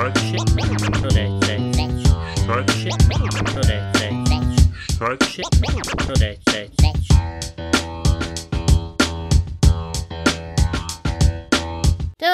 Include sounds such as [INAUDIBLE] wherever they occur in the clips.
Partnership. Connect. Partnership. Connect. Partnership. Connect.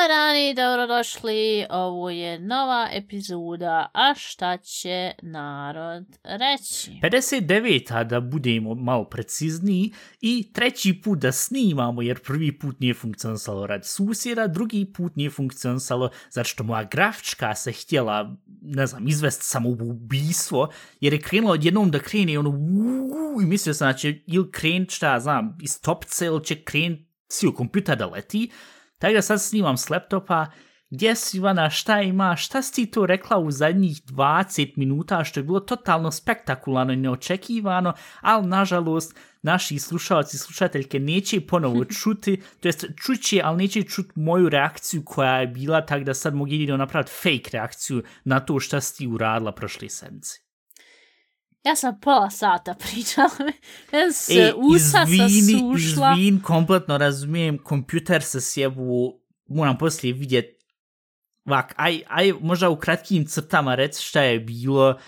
Dobar dobrodošli. Ovo je nova epizoda A šta će narod reći? 59. da budemo malo precizniji i treći put da snimamo jer prvi put nije funkcionisalo rad susjeda, drugi put nije funkcionisalo zato što moja grafička se htjela, ne znam, izvest samoubistvo jer je krenula odjednom da krene ono uuu, i mislio sam da će ili krenut šta znam iz topce ili će krenut cijel kompjuter da leti. Tako da sad snimam s laptopa, gdje si Ivana, šta ima, šta si ti to rekla u zadnjih 20 minuta, što je bilo totalno spektakularno i neočekivano, ali nažalost naši slušalci i slušateljke neće ponovo [LAUGHS] čuti, to jest čuće, ali neće čuti moju reakciju koja je bila, tako da sad mogu jedino napraviti fake reakciju na to šta si ti uradila prošle sedmice. Ja sam pola sata [LAUGHS] pričala, meni se usa izvini, sušla. izvin, kompletno razumijem, kompjuter se sjebu, moram poslije vidjet, vak, aj, aj, možda u kratkim crtama reci šta je bilo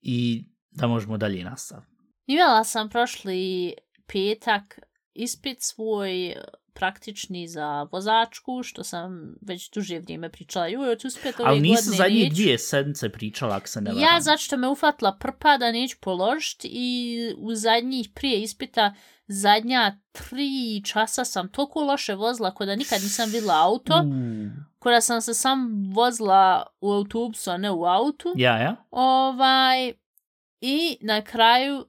i da možemo dalje nastaviti. Imala sam prošli petak ispit svoj praktični za vozačku, što sam već duže vrijeme pričala. Ju, ću uspjeti ove Ali godine nisi zadnje neću. dvije sedmice pričala, ako se ne varam. Ja, zato što me ufatila prpa da neću položit i u zadnjih prije ispita zadnja tri časa sam toliko loše vozila kod da nikad nisam vidjela auto, U, kod da sam se sam vozila u autobusu, a ne u autu. Ja, ja? Ovaj, I na kraju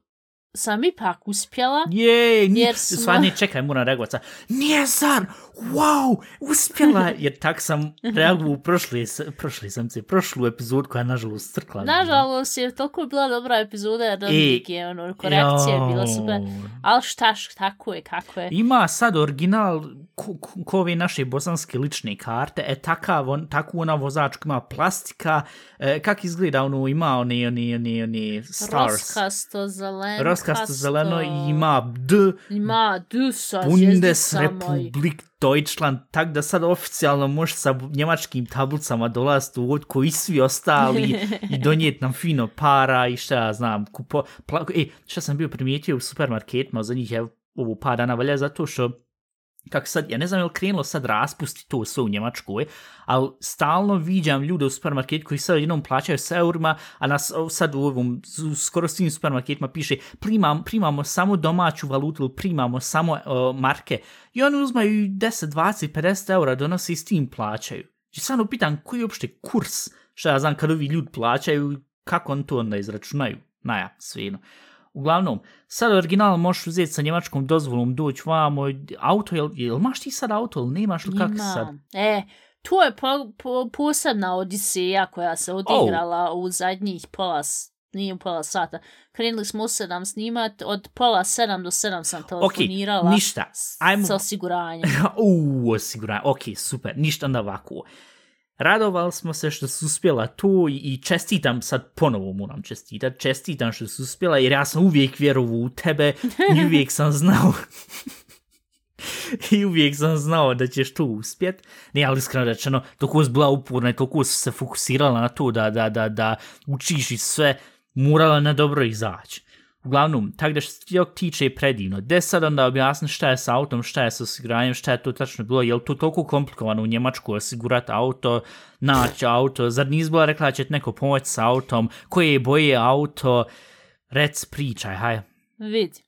sam ipak uspjela. Jej, nije, Jer smo- stvarno, čekaj, moram reagovati sad. Nije zar, wow, uspjela, [LAUGHS] jer tak sam reagovao u prošli, prošli sam se, prošlu epizodu koja je nažalost crkla. Nažalost je toliko bila dobra epizoda jer je ono, korekcija je bila super. Ali šta, š- tako je, kako je. Ima sad original ko, ko, ko ove naše bosanske lične karte, e takav, on, takvu ona vozačka ima plastika, e, kak izgleda ono, ima one, one, one, one stars. Roskasto, zeleno. Roskasto zeleno i ima D, Ima D sa Bundesrepublik Deutschland, tak da sad oficijalno može sa njemačkim tablicama dolaziti u odko i svi ostali [LAUGHS] i donijeti nam fino para i šta ja znam, kupo... Pla, e, šta sam bio primijetio u supermarketima za njih je ovo par dana valja zato što kako sad, ja ne znam je li krenulo sad raspusti to sve u Njemačkoj, ali stalno viđam ljude u supermarketu koji sad jednom plaćaju s eurima, a nas sad u ovom, u skoro svim supermarketima piše primam, primamo samo domaću valutu ili primamo samo uh, marke. I oni uzmaju 10, 20, 50 eura, donose i s tim plaćaju. I sad ono pitan koji je uopšte kurs, šta ja znam kad ovi ljudi plaćaju, kako on to onda izračunaju. Naja, svejedno. Uglavnom, sad original možeš uzeti sa njemačkom dozvolom, doći vamo, auto, jel, jel imaš ti sad auto ili nemaš li kako sad? E, to je po, po, posebna odiseja koja se odigrala u zadnjih pola, nije pola sata. Krenuli smo u sedam snimat, od pola sedam do sedam sam telefonirala ništa. s- Ajmo- sa osiguranjem. [LAUGHS] Uuu, osiguranje, ok, super, ništa onda ovako. Radovali smo se što su uspjela tu i, čestitam sad ponovo moram čestitat, čestitam što su uspjela jer ja sam uvijek vjerovao u tebe i uvijek sam znao [LAUGHS] i uvijek sam znao da ćeš tu uspjet. Ne, ali iskreno rečeno, toliko si bila uporna i toliko si se fokusirala na to da, da, da, da učiš i sve, morala na dobro izaći. Uglavnom, tako da što se tiče predivno. Gde sad onda objasni šta je sa autom, šta je sa osiguranjem, šta je to tačno bilo, je li to toliko komplikovano u Njemačku osigurati auto, naći auto, zar nisi bila rekla da će neko pomoći sa autom, koje je boje auto, rec pričaj, haj. Vidi.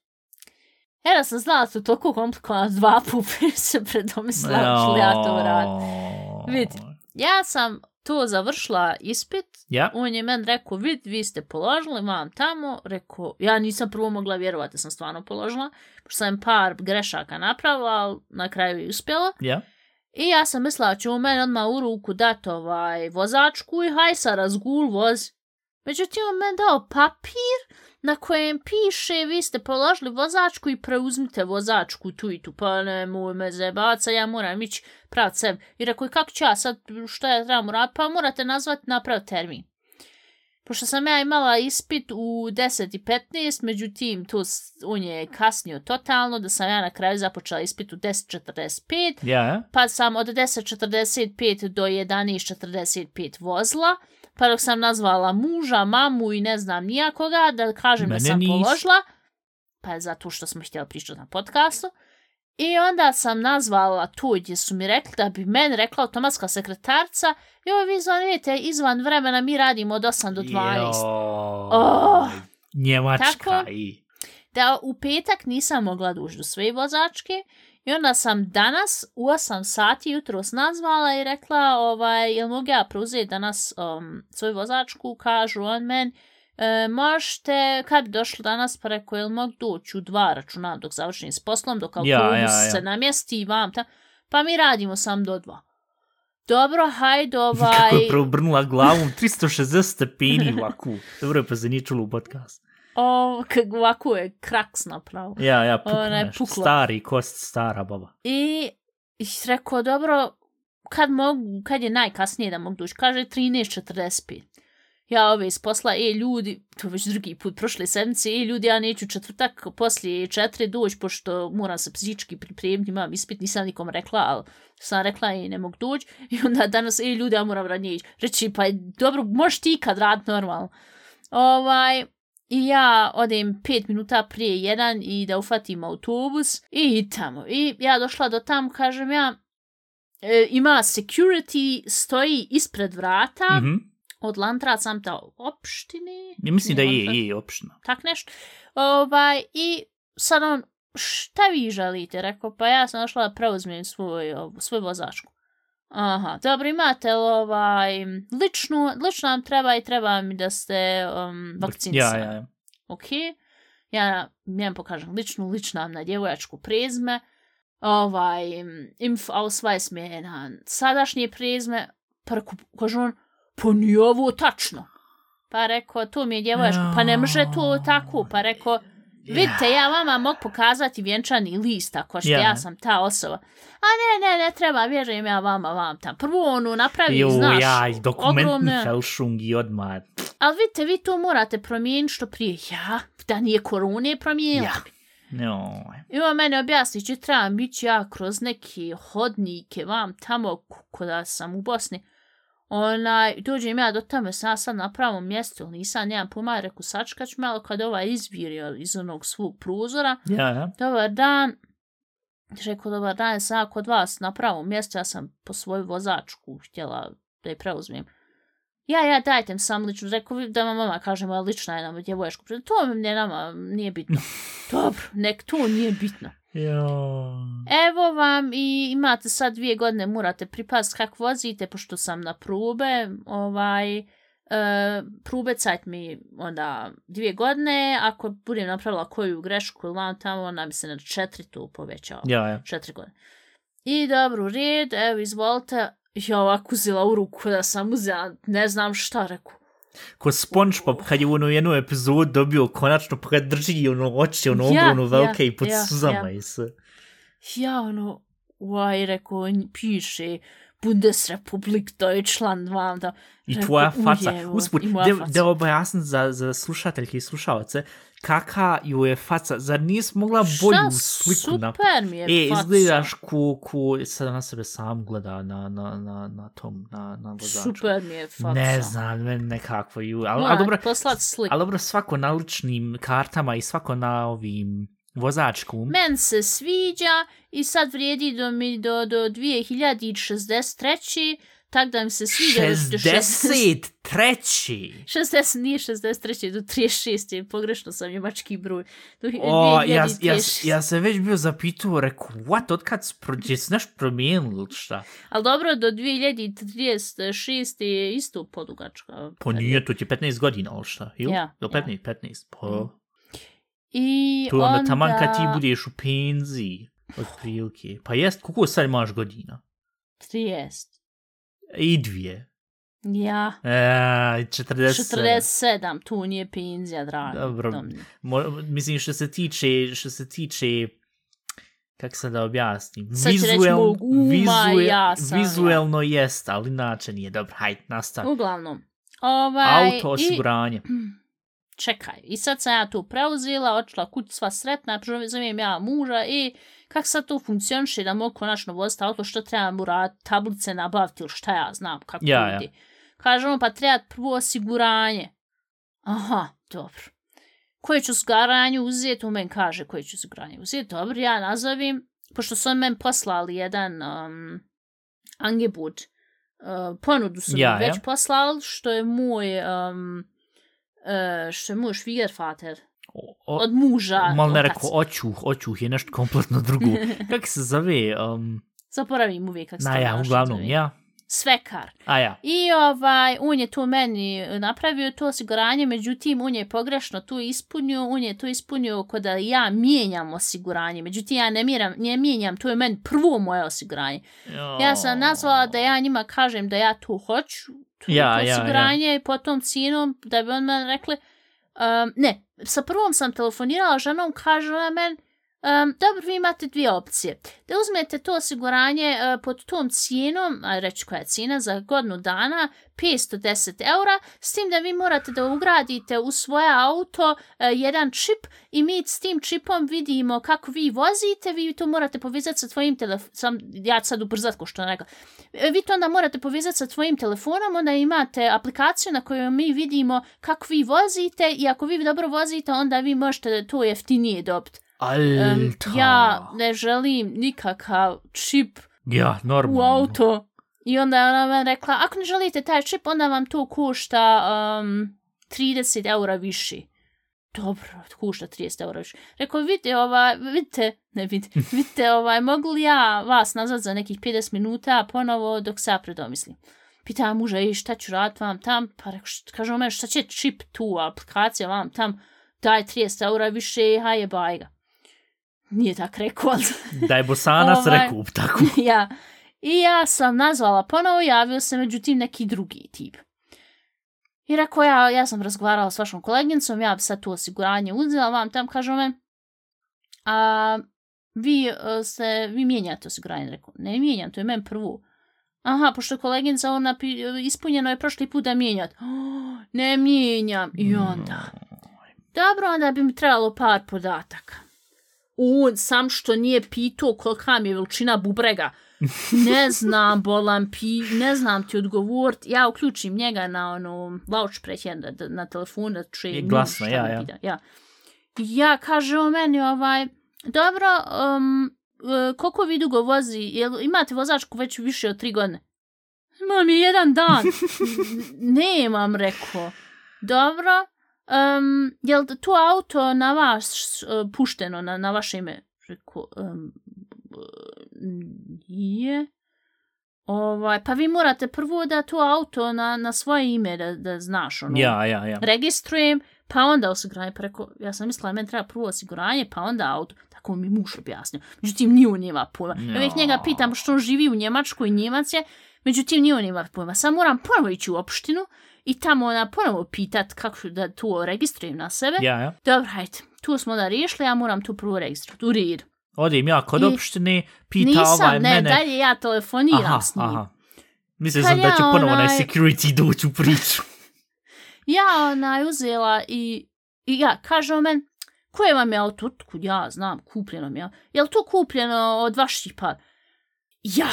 Evo sam znala da su toliko komplikovano dva puta [LAUGHS] se predomislila što ja to radim. Vidi. Ja sam to završila ispit, Ja, on je meni rekao, vid, vi ste položili, mam tamo, rekao, ja nisam prvo mogla vjerovati da sam stvarno položila, pošto sam par grešaka napravila, ali na kraju je uspjela. ja. I ja sam mislila će on meni odmah u ruku dati ovaj vozačku i haj sa razgul voz. Međutim, on meni dao papir na kojem piše vi ste položili vozačku i preuzmite vozačku tu i tu. Pa nemoj me zebaca, ja moram ići prav sebi. I rekao, kako ću ja sad, šta ja trebam uraditi? Pa morate nazvati naprav termin. pošto sam ja imala ispit u 10 i 15, međutim, s- on je kasnio totalno, da sam ja na kraju započela ispit u 10.45, Ja, pa sam od 10.45 do 11.45 vozila, pa dok sam nazvala muža, mamu i ne znam nijakoga, da kažem da Mene sam nis. položila, pa je zato što smo htjeli pričati na podcastu, i onda sam nazvala tu gdje su mi rekli da bi meni rekla automatska sekretarca, joj vi zvonite izvan vremena, mi radimo od 8 do 12. Oh. Njemačka Tako? i... da u petak nisam mogla dući do svoje vozačke i onda sam danas u 8 sati jutros nazvala i rekla ovaj, jel mogu ja preuzeti danas um, svoju vozačku, kažu on men, e, možete, kad bi došli danas, pa rekao, jel mogu doći u dva računam dok završim s poslom, dok autobus Ja, ja, ja. se namjesti i vam ta, pa mi radimo sam do dva. Dobro, hajde Kako ovaj... je preobrnula glavom 360 stepeni ovako. Dobro je pa se nije čulo u podcast. O, kak ovako je kraks napravo. Ja, ja, Ona pukneš. pukla. Stari kost, stara baba. I, i rekao, dobro, kad mogu, kad je najkasnije da mogu doći? Kaže 13.45. Ja ove iz posla, e ljudi, to već drugi put prošle sedmice, e ljudi, ja neću četvrtak poslije četiri doći, pošto moram se psihički pripremiti, imam ispit, nisam nikom rekla, ali sam rekla i ne mogu doći. I onda danas, e ljudi, ja moram ranije ići. Reći, pa dobro, možeš ti kad rad normalno. Ovaj, i ja odem pet minuta prije jedan i da ufatim autobus i tamo. I ja došla do tamo, kažem ja, e, ima security, stoji ispred vrata, Mhm. od Lantra sam ta opštine. Ja mislim da Ne, je, je opština. Tak nešto. Ovaj, I sad on, šta vi želite? Rekao, pa ja sam došla da preuzmem svoj, ovu- svoju vozačku. Aha, dobro, imate li ovaj, ličnu, lično nam treba i treba mi da ste um, Ja, vakcinisani. ja, ja. Ok, ja njem pokažem ličnu, lična na djevojačku prezme, ovaj, Impf Ausweis mi je na sadašnje prezme, pa kaže on, pa nije ovo tačno. Pa rekao, to mi je djevojačko, pa ne može to tako, pa rekao, vidite, ja vama mogu pokazati vjenčani list, ako što Ja. ja sam ta osoba. A ne, ne, ne treba, vjerujem ja vama, vam tam. Prvo onu napravi, Jo, znaš, ja, i dokumentni felšung i odmah. Ali vidite, vi to morate promijeniti što prije. Ja, da nije korone promijenila. Ja. No. I on mene objasni, će trebam ići ja kroz neke hodnike, vam tamo, kada sam u Bosni. Onaj, dođem ja do tamo, sam sad na pravom mjestu, ali nisam, nemam pojma, rekao, sačkat ću malo kad ovaj izvirio iz onog svog prozora. Ja, ja. Dobar dan. Rekao, dobar dan, sam ja kod vas na pravom mjestu, ja sam po svoju vozačku htjela da je preuzmem. Ja, ja, dajte mi sam lično. Rekao vi da vam mama kaže moja lična je nam djevoječku. To mi ne nama nije bitno. [LAUGHS] Dobro, nek to nije bitno. Jo. Evo vam i imate sad dvije godine, morate pripaziti kako vozite, pošto sam na prube, ovaj, e, prube cajt mi onda dvije godine, ako budem napravila koju grešku ili vam tamo, ona mi se na četiri tu povećao. Ja, ja. Četiri godine. I dobro, red, evo, izvolite. Ja ovako uzela u ruku da sam uzela, ne znam šta reku. Ko SpongeBob kad je u onu jednu epizodu dobio konačno pa ga drži i ono oči, ono Ja, ogromno ja, velike i pod ja, suzama ja. i sve. Ja ono, uaj, rekao, piše Bundesrepublik Deutschland, vam da. I tvoja faca. Usput, da objasnim za, za slušateljke i slušalce, kaka ju je faca, zar nisi mogla bolju sliku na... super mi je E, faca. izgledaš ku, ku, sad na sebe sam gleda na, na, na, na tom, na, na vozaču. Super mi je faca. Ne znam, meni nekako ju, ali, ali Moram dobro, poslat sliku. ali dobro, svako na ličnim kartama i svako na ovim vozačkom. Men se sviđa i sad vrijedi do, mi, do, do 2063. Tak da mi se sviđa [LAUGHS] do 60. 63. 60 nije 63. do 36. je Pogrešno sam njemački broj. Do O, ja, ja, 2036. ja se već bio zapitao, rekao, what, otkad su pro, jesu nešto promijenili ili šta? Ali dobro, do 2036. je isto podugačka. Pa nije, to ti je 15 godina, ili šta? Ili? Ja, Do 15, 15. Pa, I to je onda onda... taman kad ti budeš u penziji, od prilike. Pa jest, koliko sad imaš godina? 30. I dvije. Ja. E, 40. 47, tu nije penzija, dragi. Dobro. Mo, mislim, što se tiče, što se tiče, kako se da objasnim, Sad mog uma, ja sam, vizuelno jest, ali inače nije dobro, hajde, nastavi. Uglavnom, Ovaj, Auto osiguranje. I, [CLEARS THROAT] čekaj, i sad sam ja to preuzela, očela kuć sva sretna, zovem ja muža i kak sad to funkcioniše da mogu konačno voziti auto, što treba mu raditi, tablice nabaviti ili šta ja znam kako Ja, ja. Kažemo pa treba prvo osiguranje. Aha, dobro. Koje ću osiguranje uzeti? On meni kaže koje ću osiguranje uzeti. Dobro, ja nazovim, pošto su on meni poslali jedan um, Angebot, uh, ponudu su Ja, mi već ja. poslali, što je moj um, uh, što je moj švigerfater O, od muža. mal ne rekao, očuh, očuh je nešto kompletno drugo. [LAUGHS] Kako se zove? Um, Zaboravim uvijek kako se na to ja, uglavnom, zove. ja. Svekar. A ja. I ovaj, on je to meni napravio to osiguranje, međutim, on je pogrešno to ispunio, on je to ispunio kod da ja mijenjam osiguranje, međutim, ja ne, miram, ne mijenjam, to je meni prvo moje osiguranje. Ja sam nazvala da ja njima kažem da ja to hoću, to, Ja, to ja, osiguranje i potom cijenom, da bi on meni rekli, um, ne, sa prvom sam telefonirala ženom, kaže ona meni, Um, dobro, vi imate dvije opcije. Da uzmete to osiguranje uh, pod tom cijenom, a reći koja je cijena, za godinu dana, 510 eura, s tim da vi morate da ugradite u svoje auto uh, jedan čip i mi s tim čipom vidimo kako vi vozite, vi to morate povezati sa tvojim telefonom, ja sad ubrzat ko što rekao, e, vi to onda morate povezati sa tvojim telefonom, onda imate aplikaciju na kojoj mi vidimo kako vi vozite i ako vi dobro vozite, onda vi možete to jeftinije dobiti. Alta. Um, ja ne želim nikakav čip Ja, normalno. u auto. I onda je ona meni rekla, ako ne želite taj čip, onda vam to košta um, 30 eura više. Dobro, košta 30 eura više. Rekao, vidite, ovaj, vidite, ne vidite, [LAUGHS] vidite, ovaj, mogu li ja vas nazvat za nekih 50 minuta ponovo dok se ja predomislim. Pita muža, i šta ću raditi vam tam? Pa rekao, on meni, šta će čip tu, aplikacija vam tam, daj 30 eura više, haje bajga. Nije tak rekao, ali... Da je Bosanac Ovaj. rekao tako. [LAUGHS] ja. I ja sam nazvala ponovo, javio se međutim neki drugi tip. I rekao ja, ja sam razgovarala s vašom koleginicom, ja bi sad tu osiguranje uzela vam tam, kaže me, a vi se, vi mijenjate osiguranje, rekao, ne mijenjam, to je meni prvo. Aha, pošto je koleginica, ona ispunjeno je prošli put da mijenjat. Oh, ne mijenjam. I onda, dobro, onda bi mi trebalo par podataka. On sam što nije pitao kolika mi je veličina bubrega. Ne [LAUGHS] znam, bolam, pi, ne znam ti odgovorit. Ja uključim njega na ono lautsprecher na, na telefon da čuje Je glasno, ja, ja. pita. ja. Ja kaže o meni ovaj, dobro, um, e, koliko vi dugo vozi, jel imate vozačku već više od tri godine? Imam je jedan dan. [LAUGHS] Nemam, rekao. Dobro, um, jel to auto na vas uh, pušteno, na, na vaše ime? Rekao, um, nije. Ovaj, pa vi morate prvo da to auto na, na svoje ime da, da znaš. Ono, Ja, ja, ja. registrujem, pa onda osiguranje. Pa rekao, ja sam mislila, meni treba prvo osiguranje, pa onda auto. Tako mi muž objasnio. Međutim, ni on nema pojma. Ja uvijek njega pitam što on živi u Njemačkoj, Njemac je, međutim, ni on nema pojma. Sam moram ponovo ići u opštinu i tamo ona ponovo pitat kako da to registrujem na sebe. Ja, ja. Dobro, hajde, tu smo da riješili, ja moram tu prvo registrovati. U redu. Odim ja kod I- opštine, pita Nisam, ovaj ne, mene. dalje ja telefoniram aha, s njim. aha. Mislio Kad sam da ja će ponovo onaj onaj- security doći u priču. [LAUGHS] ja onaj uzela i, i ja, kaže on men, koje vam je auto, otkud ja znam, kupljeno mi je, je to kupljeno od vaših par? Ja,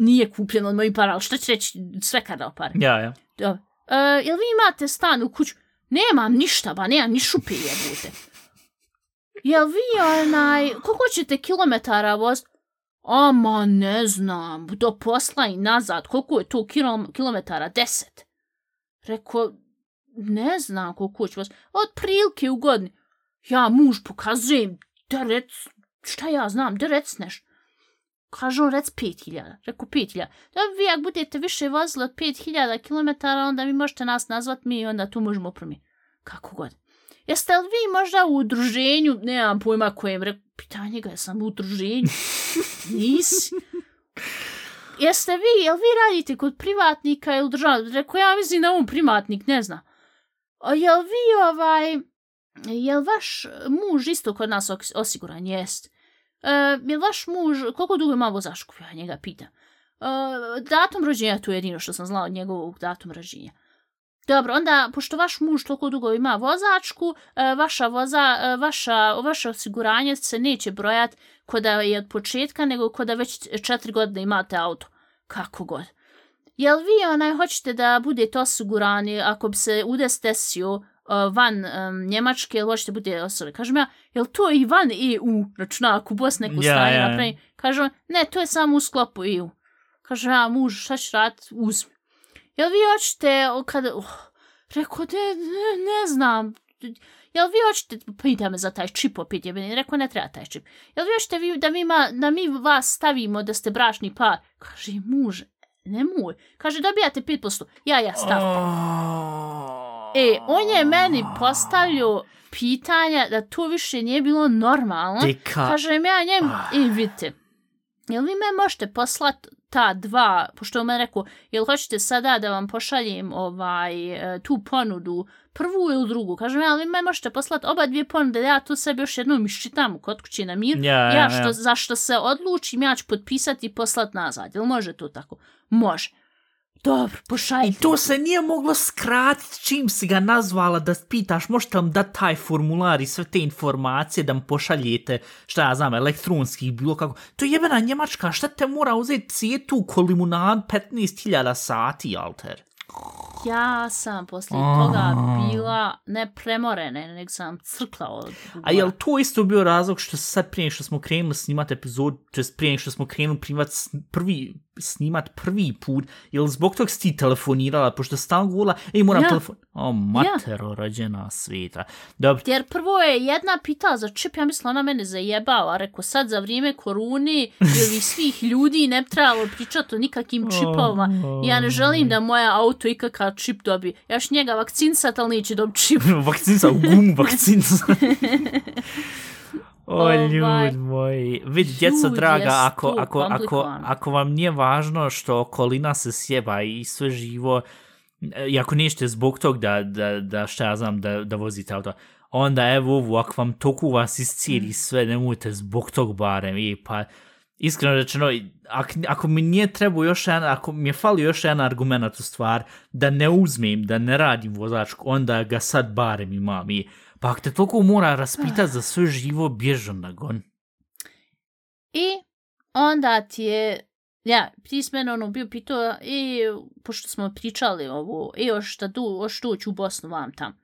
nije kupljeno od mojih para, ali što će reći, sve kada pare. Ja, ja. Dobro. E, jel vi imate stan u kuću? Nemam ništa, ba, nemam ni šupe jebute. Jel vi onaj, koliko ćete kilometara voz? Ama ne znam, do posla i nazad, koliko je to kilom, kilometara? Deset. Rekao, ne znam koliko ću vas, od prilike u godini. Ja muž pokazujem, da rec, šta ja znam, da recneš. Kaže on, rec 5000. Rekao 5000. Da vi ako budete više vozili od 5000 km, onda vi možete nas nazvat mi i onda tu možemo promijeniti. Kako god. Jeste li vi možda u udruženju, nemam pojma kojem, rekao, pitanje ga, jesam u udruženju. [LAUGHS] Nisi. Jeste vi, jel vi radite kod privatnika ili državnog? Rekao, ja mislim da on privatnik, ne zna. A jel vi ovaj, jel vaš muž isto kod nas os- osiguran? Jest. E, vaš muž, koliko dugo ima vozačku? Ja njega pitam. E, datum rođenja, to je jedino što sam znala od njegovog datum rođenja. Dobro, onda, pošto vaš muž toliko dugo ima vozačku, e, vaša, voza, e, vaša, vaše osiguranje se neće brojati kod je od početka, nego kod da već četiri godine imate auto. Kako god. Jel vi onaj hoćete da budete osigurani ako bi se udes desio uh, van um, Njemačke, jel hoćete budete osigurani? Kažem ja, jel to i van EU računa ako bos neku Ja, stanje ja, ja. napravi? Kažem, ne, to je samo u sklopu EU. Kažem ja, muž, šta ćeš raditi? Uzmi. Jel vi hoćete, o, kada, uh, rekao, ne, ne, ne znam, jel vi hoćete, pita me za taj čip opet, je meni rekao, ne treba taj čip. Jel vi hoćete vi, da, mi ma, da mi vas stavimo da ste bračni par? Kaže, muže, nemoj. Kaže, dobijate 5%. Ja, ja, stav. E, on je meni postavljao pitanja da to više nije bilo normalno. Deka. Kažem ja njemu, i vidite, jel vi me možete poslat ta dva, pošto je on meni rekao, jel hoćete sada da vam pošaljem ovaj, e, tu ponudu, prvu ili drugu? Kažem ja, vi me možete poslat oba dvije ponude, ja tu sebi još jednom iščitam kod kući na mir, Ja, ja, ja ja. što, zašto se odlučim, ja ću potpisati i poslat nazad. Jel može to tako? Može. Dobro, pošaljite. I to se nije moglo skratiti čim si ga nazvala da pitaš možete vam dati taj formular i sve te informacije da mu pošaljete, šta ja znam, elektronski, bilo kako. To je jebena Njemačka, šta te mora uzeti cijetu ko limunad 15.000 sati, alter? Ja sam poslije A. toga bila ne premorene, nego sam crkla od A jel to isto bio razlog što sad prije što smo krenuli snimat epizod, to prije što smo krenuli primat s- prvi, snimat prvi put, jel zbog tog si ti telefonirala, pošto stalno govorila, ej moram Ja. telefon... O, matero, rođena sveta. Dobro, Jer prvo je jedna pitala za čip, ja mislila ona mene zajebava, rekao sad za vrijeme korune ili svih ljudi ne trebalo pričati o nikakvim čipovima. Ja ne želim da moja auto ikakav čip dobi. Ja njega vakcinsat, ali neće dobiti čip. vakcinca, u gumu vakcinca. O, Ovaj, ljud moji. Vidi, djeco draga, ako, ako, ako, ako vam nije važno što okolina se sjeba i sve živo, i ako nećete zbog tog da, da, da šta ja znam, da, da vozite auto, onda evo ovu, ako vam toku vas iscijeli Mm. sve, nemojte zbog tog barem, i pa iskreno rečeno, ako, ako mi nije trebao još jedan, ako mi je falio još jedan argument u stvar, da ne uzmem, da ne radim vozačku, onda ga sad barem imam i pa ako te toliko mora raspitati za sve živo, bježo na gon. I onda ti je, ja, ti si mene ono bio pitao, i pošto smo pričali ovo, i još šta tu, još ću u Bosnu vam tam.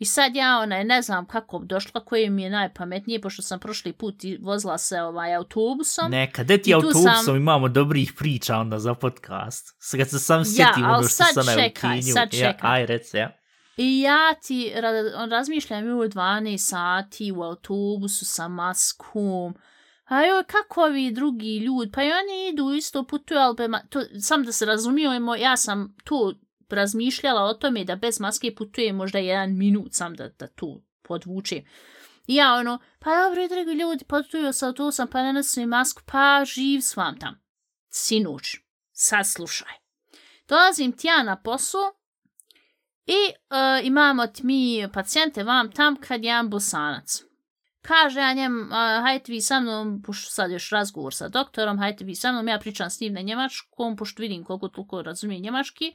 I sad ja onaj, ne znam kako došla, koje mi je najpametnije, pošto sam prošli put i vozila se ovaj autobusom. Neka, de ti autobusom sam- imamo dobrih priča onda za podcast. Sad kad se sam Ja, sjetim al ono što sad sam na čekaj, Eutinju. sad Ja, čekaj. aj, rec, ja. I ja ti ra- razmišljam u 12 sati u autobusu sa maskom. A joj, kako ovi drugi ljudi? Pa i oni idu isto putuju, ali to, sam da se razumijemo, ja sam tu razmišljala o tome da bez maske putuje možda jedan minut sam da, da tu podvučem. I ja ono, pa dobro, dragi ljudi putuju sa sam, pa ne nosim masku, pa živ s vam tam. Sinuć, sad slušaj. Dolazim ti ja na posao, i uh, imamo ti mi pacijente vam tam kad jam jedan bosanac. Kaže ja njem, uh, hajte vi sa mnom, pošto sad još razgovor sa doktorom, hajte vi sa mnom, ja pričam s njim na njemačkom, pošto vidim koliko toliko razumije njemački.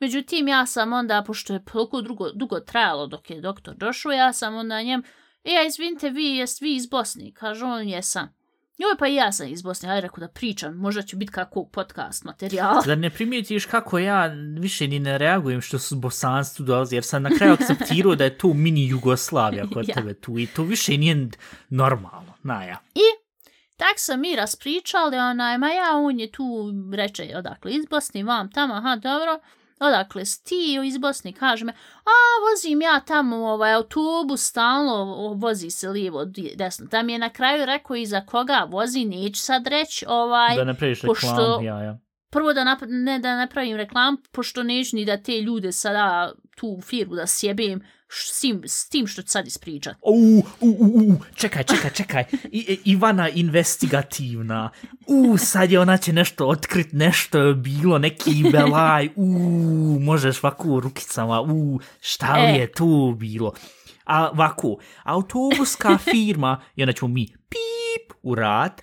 Međutim, ja sam onda, pošto je toliko dugo, dugo trajalo dok je doktor došao, ja sam onda njem, e, ja, izvinite, vi jest vi iz Bosne? Kaže on, jesam. Joj, pa i ja sam iz Bosne, hajde rekao da pričam, možda će biti kako podcast materijala. Da ne primijetiš kako ja više ni ne reagujem što su bosanci tu dolazi, jer sam na kraju akceptirao da je to mini Jugoslavija kod [LAUGHS] Ja. tebe tu i to više nije normalno. Na ja. Tak sam mi raspričali, onaj, ma ja, on je tu, reče, odakle, iz Bosne, vam tamo, aha, dobro, odakle si ti iz Bosne, kaže me, a, vozim ja tamo, ovaj, autobus, stalno vozi se lijevo, desno, tam je na kraju rekao i za koga vozi, neću sad reći, ovaj, Da ne praviš pošto- reklamu, ja, ja. Prvo da nap ne da ne pravim reklam, pošto neću ni da te ljude sada tu firmu da sjebem š- s tim, s tim što sad ispričat. U, u, u, u, čekaj, čekaj, čekaj. I, I- Ivana investigativna. U, sad je ona će nešto otkrit, nešto je bilo, neki belaj. U, možeš ovako rukicama. U, šta li E. je tu bilo? A ovako, autobuska firma, i onda ćemo mi pip u rad,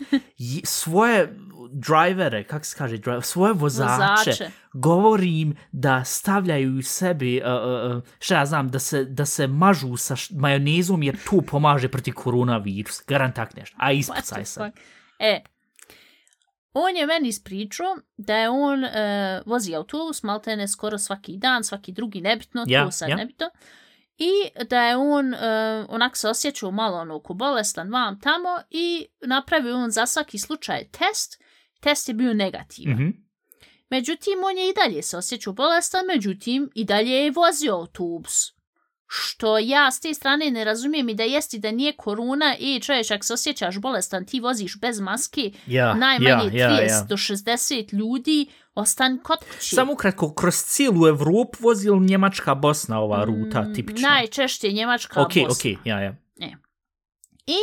svoje drivere, kako se kaže, driver, svoje vozače, Vozače. govorim da stavljaju sebi, uh, uh, šta ja znam, da se, da se mažu sa š- majonezom jer to pomaže protiv koronavirusa. Garant tak nešto. A ispucaj se. E, on je meni ispričao da je on uh, vozi autobus maltene skoro svaki dan, svaki drugi, nebitno, Ja, to sad ja. nebitno. I da je on uh, onak se osjećao malo ono ko bolestan vam tamo i napravio on za svaki slučaj test. Test je bio negativan. Mhm. Međutim, on je i dalje se osjećao bolestan, međutim, i dalje je vozio autobus. Što ja s te strane ne razumijem i da jesti da nije korona i čovječ, ako se osjećaš bolestan, ti voziš bez maske, Ja, najmanje ja, 30 ja, ja. do 60 ljudi, ostan kod kući. Samo ukratko, kroz cijelu Evropu vozi li Njemačka Bosna ova ruta, Mm, tipično? Najčešće Njemačka Ok, Bosna. ok, ja, ja. I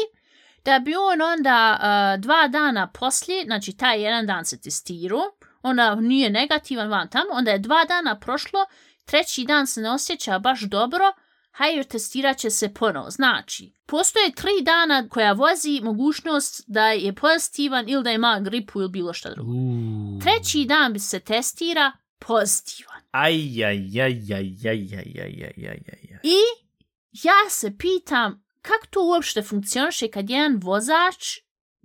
da bi on onda uh, dva dana poslije, znači taj jedan dan se testirao, onda nije negativan van tamo, onda je dva dana prošlo, treći dan se ne osjeća baš dobro, hajde testirat će se ponovo. Znači, postoje tri dana koja vozi mogućnost da je pozitivan ili da ima gripu ili bilo šta drugo. Uuu. Treći dan bi se testira pozitivan. Aj, aj, aj, aj, aj, aj, aj, aj, aj, aj, aj. I ja se pitam kako to uopšte funkcioniše kad jedan vozač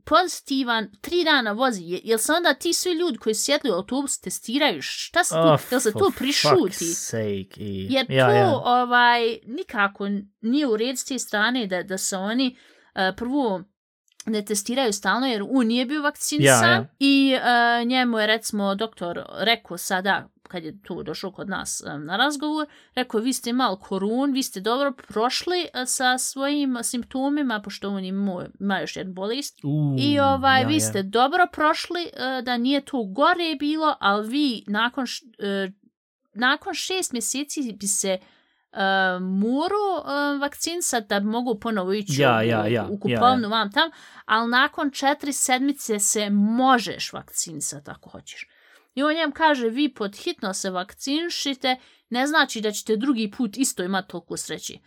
pozitivan tri dana vozi. Je, jel se onda ti svi ljudi koji sjedli u autobus testiraju? Šta se tu, Oh, jel se tu prišuti? sake, i- Jer ja, to ja. ovaj nikako nije u red s te strane da, da se oni uh, prvo ne testiraju stalno jer on nije bio vakcinisan Ja, ja. i uh, njemu je recimo doktor rekao sada kad je tu došao kod nas um, na razgovor, rekao vi ste imali korun, vi ste dobro prošli uh, sa svojim simptomima, pošto on imao, ima još jednu bolest, Uuu, i ovaj, ja, vi ja. ste dobro prošli, uh, da nije to gore bilo, ali vi nakon, š, uh, nakon šest mjeseci bi se uh, morao uh, vakcinisati da bi mogu ponovo ići Ja, u, ja, ja, u ja, kupovnu ja. vam tam, ali nakon četiri sedmice se možeš vakcinisati ako hoćeš. I on njem kaže, vi pod hitno se vakcinišite, ne znači da ćete drugi put isto imati toliko sreći.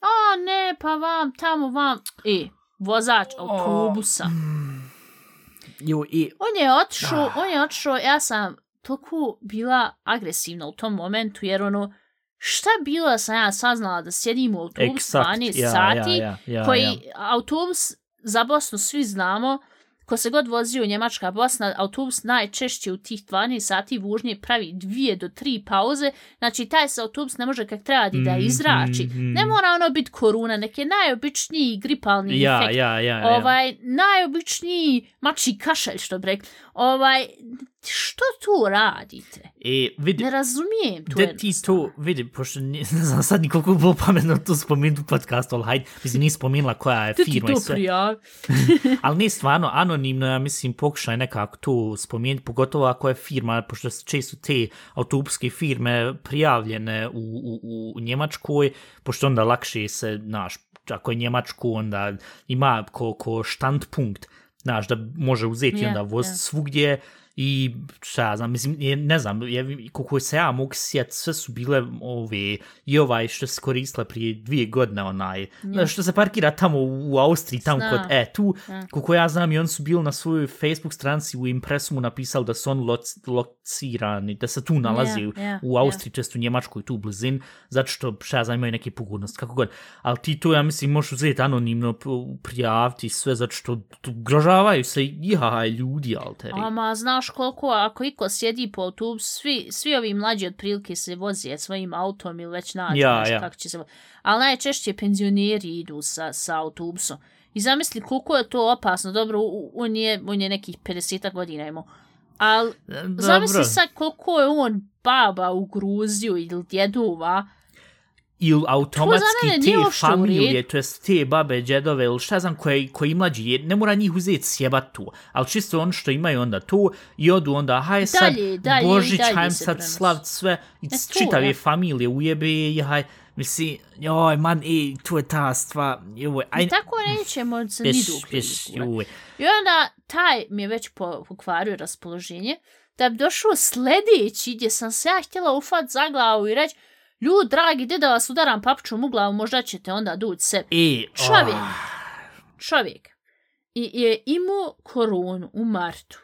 A ne, pa vam, tamo vam, e, vozač autobusa. Jo, i, On je otišao, Ah. on je otišao, ja sam toliko bila agresivna u tom momentu, jer ono, šta bilo da sam ja saznala da sjedim u autobus eksakt, 12 ja, sati, ja, ja, ja, koji ja. autobus za Bosnu svi znamo, ko se god vozio u Njemačka Bosna, autobus najčešće u tih 12 sati vužnje pravi dvije do tri pauze, znači taj se autobus ne može kak treba da Mhm, izrači. mhm. Ne mora ono biti koruna, nek je najobičniji gripalni Ja, infekt. ja, ja, ja. Ovaj, najobičniji mači kašelj, što bi rekli. Ovaj, što tu radite? E, vidi, Ne razumijem tu Da ti to, vidi, pošto ne, [LAUGHS] ne znam sad nikoliko bilo pametno to spomenuti u podcastu, ali hajde, mislim, nije spomenula koja je Ti ti firma i to sve. prijavi. [LAUGHS] Ali nije stvarno anonimno, ja mislim, pokušaj nekako to spomenuti, pogotovo ako je firma, pošto su često te autobuske firme prijavljene u, u, u Njemačkoj, pošto onda lakše se, znaš, ako je Njemačku, onda ima ko, ko štandpunkt, znaš, da može uzeti Ja, onda voz ja. svugdje i šta ja znam, mislim, je, ne znam, je, koliko se ja mogu sjet, sve su bile ove, i ovaj što se koristila prije dvije godine, onaj, Ja. što se parkira tamo u Austriji, tamo Znam. kod, e, tu, Ja. koliko ja znam, i oni su bili na svojoj Facebook stranci u impresumu napisali da su loc, locirani, da se tu nalazi Ja, ja, u Austriji, često u Njemačkoj, tu blizin, zato što, šta ja znam, imaju neke pogodnosti, kako god. Ali ti to, ja mislim, možeš uzeti anonimno, prijaviti sve, zato što ugrožavaju se ja, ljudi, alteri. Ama znaš koliko, ako iko sjedi po autobusu, svi, svi ovi mlađi otprilike se voze svojim autom ili već nađu Ja, nešto ja. kako će se vo- Ali najčešće penzioneri idu sa, sa autobusom. I zamisli koliko je to opasno. Dobro, on je, on je nekih 50 godina imao. Ali Dobro. zamisli sad koliko je on baba u Gruziju ili djedova. Ili To automatski mene te familije, to jest te babe, džedove ili šta znam koji, koji mlađi, je, ne mora njih uzeti sjebat tu, ali čisto ono što imaju onda tu i odu onda, haj sad Dalje, dalje i Božić, dalje se sad prenosi. slavt sve, i E, to, čitave ja. familije ujebe i haj, misli, joj man, ej, to je ta stvar, joj, aj, I tako nećemo se ni joj. I onda taj mi je već po- pokvario raspoloženje, da bi došao sljedeći gdje sam se ja htjela ufat za glavu i reći Ljud, dragi, gdje da vas udaram papučom u glavu, možda ćete onda dući se. E, Čovjek. ah, Čovjek. I je imao koronu u martu.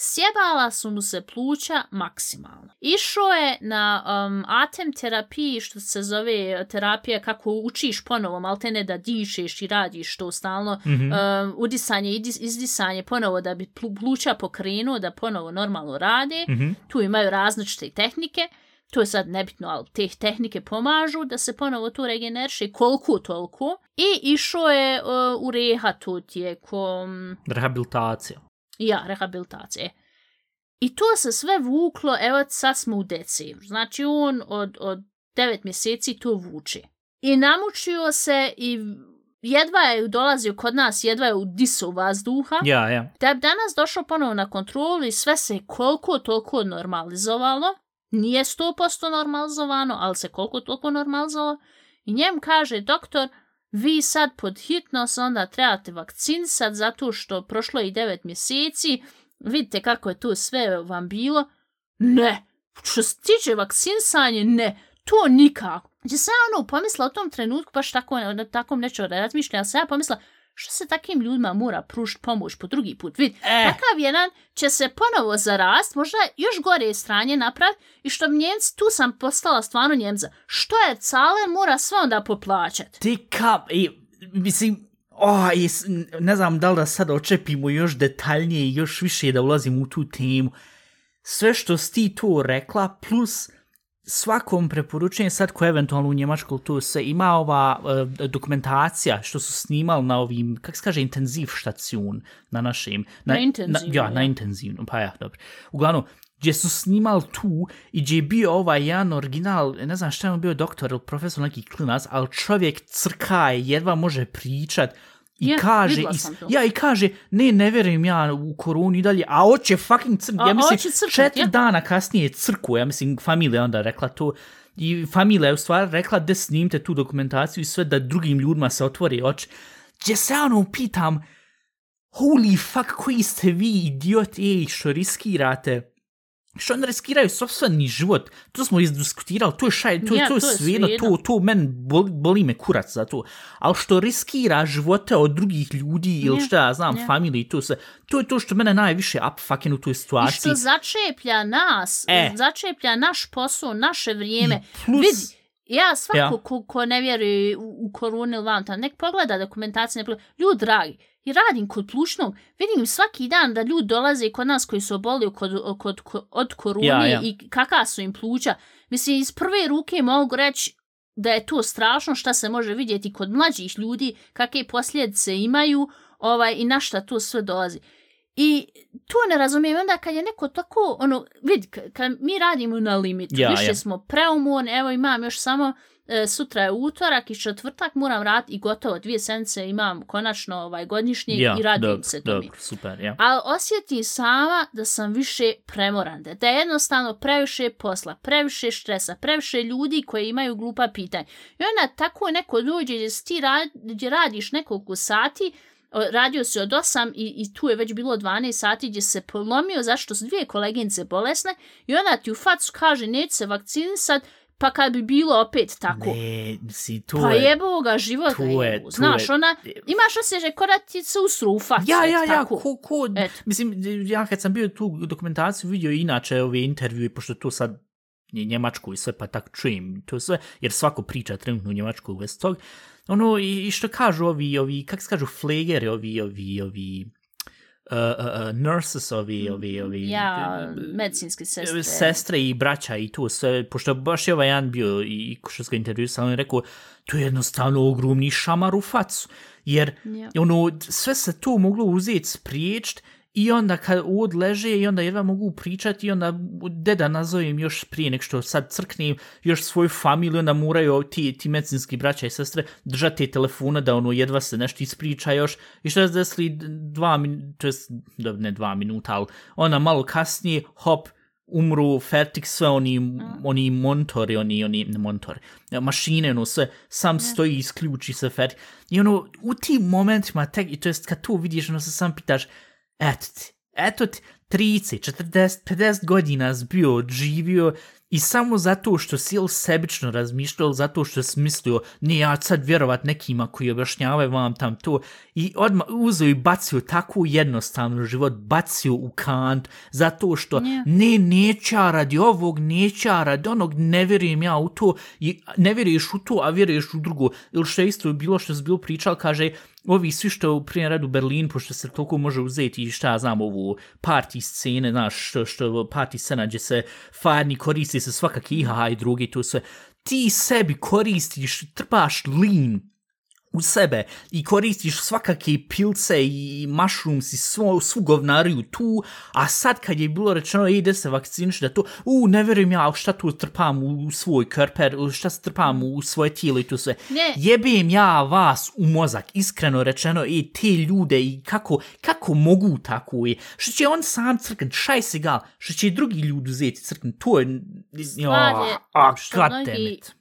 Sjebala su mu se pluća maksimalno. Išao je na um, atem terapiji, što se zove terapija kako učiš ponovo, malo te ne da dišeš i radiš to stalno, mm -hmm. um, udisanje i izdisanje ponovo da bi pluća pokrenuo, da ponovo normalno rade. Mm -hmm. Tu imaju različite tehnike. To je sad nebitno, ali te tehnike pomažu da se ponovo to regeneriše koliko toliko. I išao je uh, u reha tu tijekom... Rehabilitacija. Ja, rehabilitacije. I to se sve vuklo, evo sad smo u decembru. Znači on od, od devet mjeseci to vuče. I namučio se i jedva je dolazio kod nas, jedva je u disu vazduha. Ja, ja. Da danas došao ponovo na kontrolu i sve se koliko toliko normalizovalo. Nije 100% normalizovano, ali se koliko toliko normalizovalo. I njem kaže doktor, vi sad pod hitnost onda trebate vakcinisati zato što prošlo i 9 mjeseci, vidite kako je to sve vam bilo. Ne, što se tiče vakcinisanje, ne, to nikako. Gdje sam ja ono pomisla u tom trenutku, baš tako, na takom nečeo razmišljala, sam ja pomisla, što se takim ljudima mora pružiti pomoć po drugi put? Vid, eh. takav jedan će se ponovo zarast, možda još gore stranje napraviti i što Njemci, tu sam postala stvarno Njemca. Što je cale, mora sve onda poplaćati. Ti kap, i, mislim, oh, i, ne znam da li da sad očepimo još detaljnije i još više da ulazim u tu temu. Sve što si ti tu rekla, plus svakom preporučenju sad ko eventualno u Njemačku tu se ima ova uh, dokumentacija što su snimali na ovim, kak se kaže, intenziv štacijun na našim. Na, na intenzivnu. Ja, na intenzivnu, pa ja, dobro. Uglavnom, gdje su snimali tu i gdje je bio ovaj jedan original, ne znam šta je on bio doktor ili profesor, neki klinac, ali čovjek crkaje, jedva može pričat, I ja, kaže, i, ja, i kaže, ne, ne verujem ja u koronu i dalje, a oće fucking crk, ja mislim, crkut, četiri ja. dana kasnije crku, ja mislim, familija onda rekla to, i familija je u stvari rekla da snimte tu dokumentaciju i sve da drugim ljudima se otvori oči. Gdje se ono pitam, holy fuck, koji ste vi idioti, ej, što riskirate, što oni riskiraju sobstveni život, to smo izdiskutirali, to je šaj, to, ja, to, to je svijedno, to, to men boli, boli me kurac za to, ali što riskira živote od drugih ljudi ili što ja znam, ja. familiji, to se, to je to što mene najviše up fucking u toj situaciji. I što začeplja nas, e. začeplja naš posao, naše vrijeme, I plus, vidi, Ja, svako ja. Ko, ko ne vjeruje u, u koronu ili vam nek pogleda dokumentacije, ne pogleda. Ljudi, dragi, i radim kod plušnog, vidim svaki dan da ljudi dolaze kod nas koji su oboli kod, kod, kod, od korune ja, ja. i kakva su im pluća. Mislim, iz prve ruke mogu reći da je to strašno šta se može vidjeti kod mlađih ljudi, kakve posljedice imaju ovaj, i na šta to sve dolazi. I to ne razumijem, onda kad je neko tako, ono, vidi, kad mi radimo na limitu, ja, više ja. smo preumorni, evo imam još samo, e, sutra je utorak i četvrtak moram raditi i gotovo dvije sedmice imam konačno ovaj godišnji ja, i radim dobro, se to dobro, super, ja. Ali osjetim sama da sam više premoran, da je jednostavno previše posla, previše stresa, previše ljudi koji imaju glupa pitanja. I onda tako neko dođe gdje, ti rad, gdje radiš nekoliko sati, radio se od 8 i, i tu je već bilo 12 sati gdje se polomio zašto su dvije koleginice bolesne i ona ti u facu kaže neće se vakcinisat pa kad bi bilo opet tako. Ne, si, to pa je... jebo ga života. Tu je, tu Znaš, je. ona, imaš osjećaj kod da ti se usru u facu. Ja, ja, ja, ko, ko, mislim, ja kad sam bio tu dokumentaciju vidio inače ove intervjue, pošto to sad Njemačku i sve, pa tak čujem to sve, jer svako priča trenutno u Njemačku u tog, ono, i, i što kažu ovi, ovi, kak se kažu, flegeri, ovi, ovi, ovi, uh, uh, uh, nurses, ovi, ovi, ovi, ja, medicinske sestre. Sestre i braća i tu sve, pošto baš je ovaj jedan bio i što se ga intervju sam rekao, to je jednostavno ogromni šamar u facu, jer, ja. ono, sve se to moglo uzeti, spriječiti, I onda kad uvod leže i onda jedva mogu pričati i onda deda nazovem još prije nek što sad crknem još svoju familiju, onda moraju ti, ti medicinski braća i sestre držati te telefone da ono jedva se nešto ispriča još i što je desili dva minuta, ne dva minuta, ali onda malo kasnije, hop, umru, fertik, sve oni, mm. oni montori, oni, oni, ne montori, mašine, ono, sve, sam mm. stoji, isključi se fertik. I ono, u tim momentima, tek, i to jest kad to vidiš, ono se sam pitaš, eto ti, eto ti, 30, 40, 50 godina zbio, živio I samo zato što si ili sebično razmišljao, zato što si mislio, ne, ja sad vjerovat nekima koji objašnjavaju vam tam to, i odmah uzeo i bacio takvu jednostavnu život, bacio u kant, zato što Yeah. ne, neće ja radi ovog, neće ja radi onog, ne vjerujem ja u to, i ne vjeruješ u to, a vjeruješ u drugo. Ili što je isto bilo što si bilo pričal, kaže, ovi svi što u primjer radu Berlin, pošto se toliko može uzeti i šta ja znam, ovu party scene, znaš, što, što party scena gdje se farni koristi se svakak IHH i drugi, to sve. Ti sebi koristiš, trpaš lean u sebe i koristiš svakake pilce i mushrooms i svo, svu govnariju tu, a sad kad je bilo rečeno ej, ide se vakciniš da to, u, ne vjerujem ja, šta tu trpam u svoj krper, šta se trpam u svoje tijelo i to sve. Ne. Jebem ja vas u mozak, iskreno rečeno, i te ljude i kako, kako mogu tako je. Što će on sam crknut, šaj se gal, što će drugi ljudi uzeti crknut, to je... Je a, god damn it.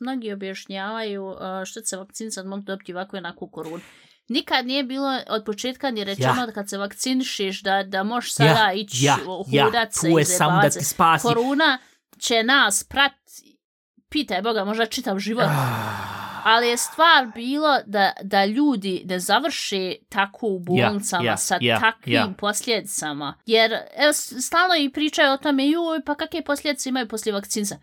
Mnogi objašnjavaju uh, što se vakcinisati mogu dobiti ovako i onako koronu. Nikad nije bilo od početka ni rečeno Ja. da kad se vakcinišeš da, da možeš sada ići ja, ja, hudat se to je i samo da se. Korona će nas prat, pitaj Boga, možda čitav život. Ah. Ali je stvar bilo da, da ljudi ne završe tako u bolnicama ja, sa ja, takvim ja. posljedicama. Jer evo, stalno i pričaju o tome, joj, pa kakve posljedice imaju poslije vakcinca.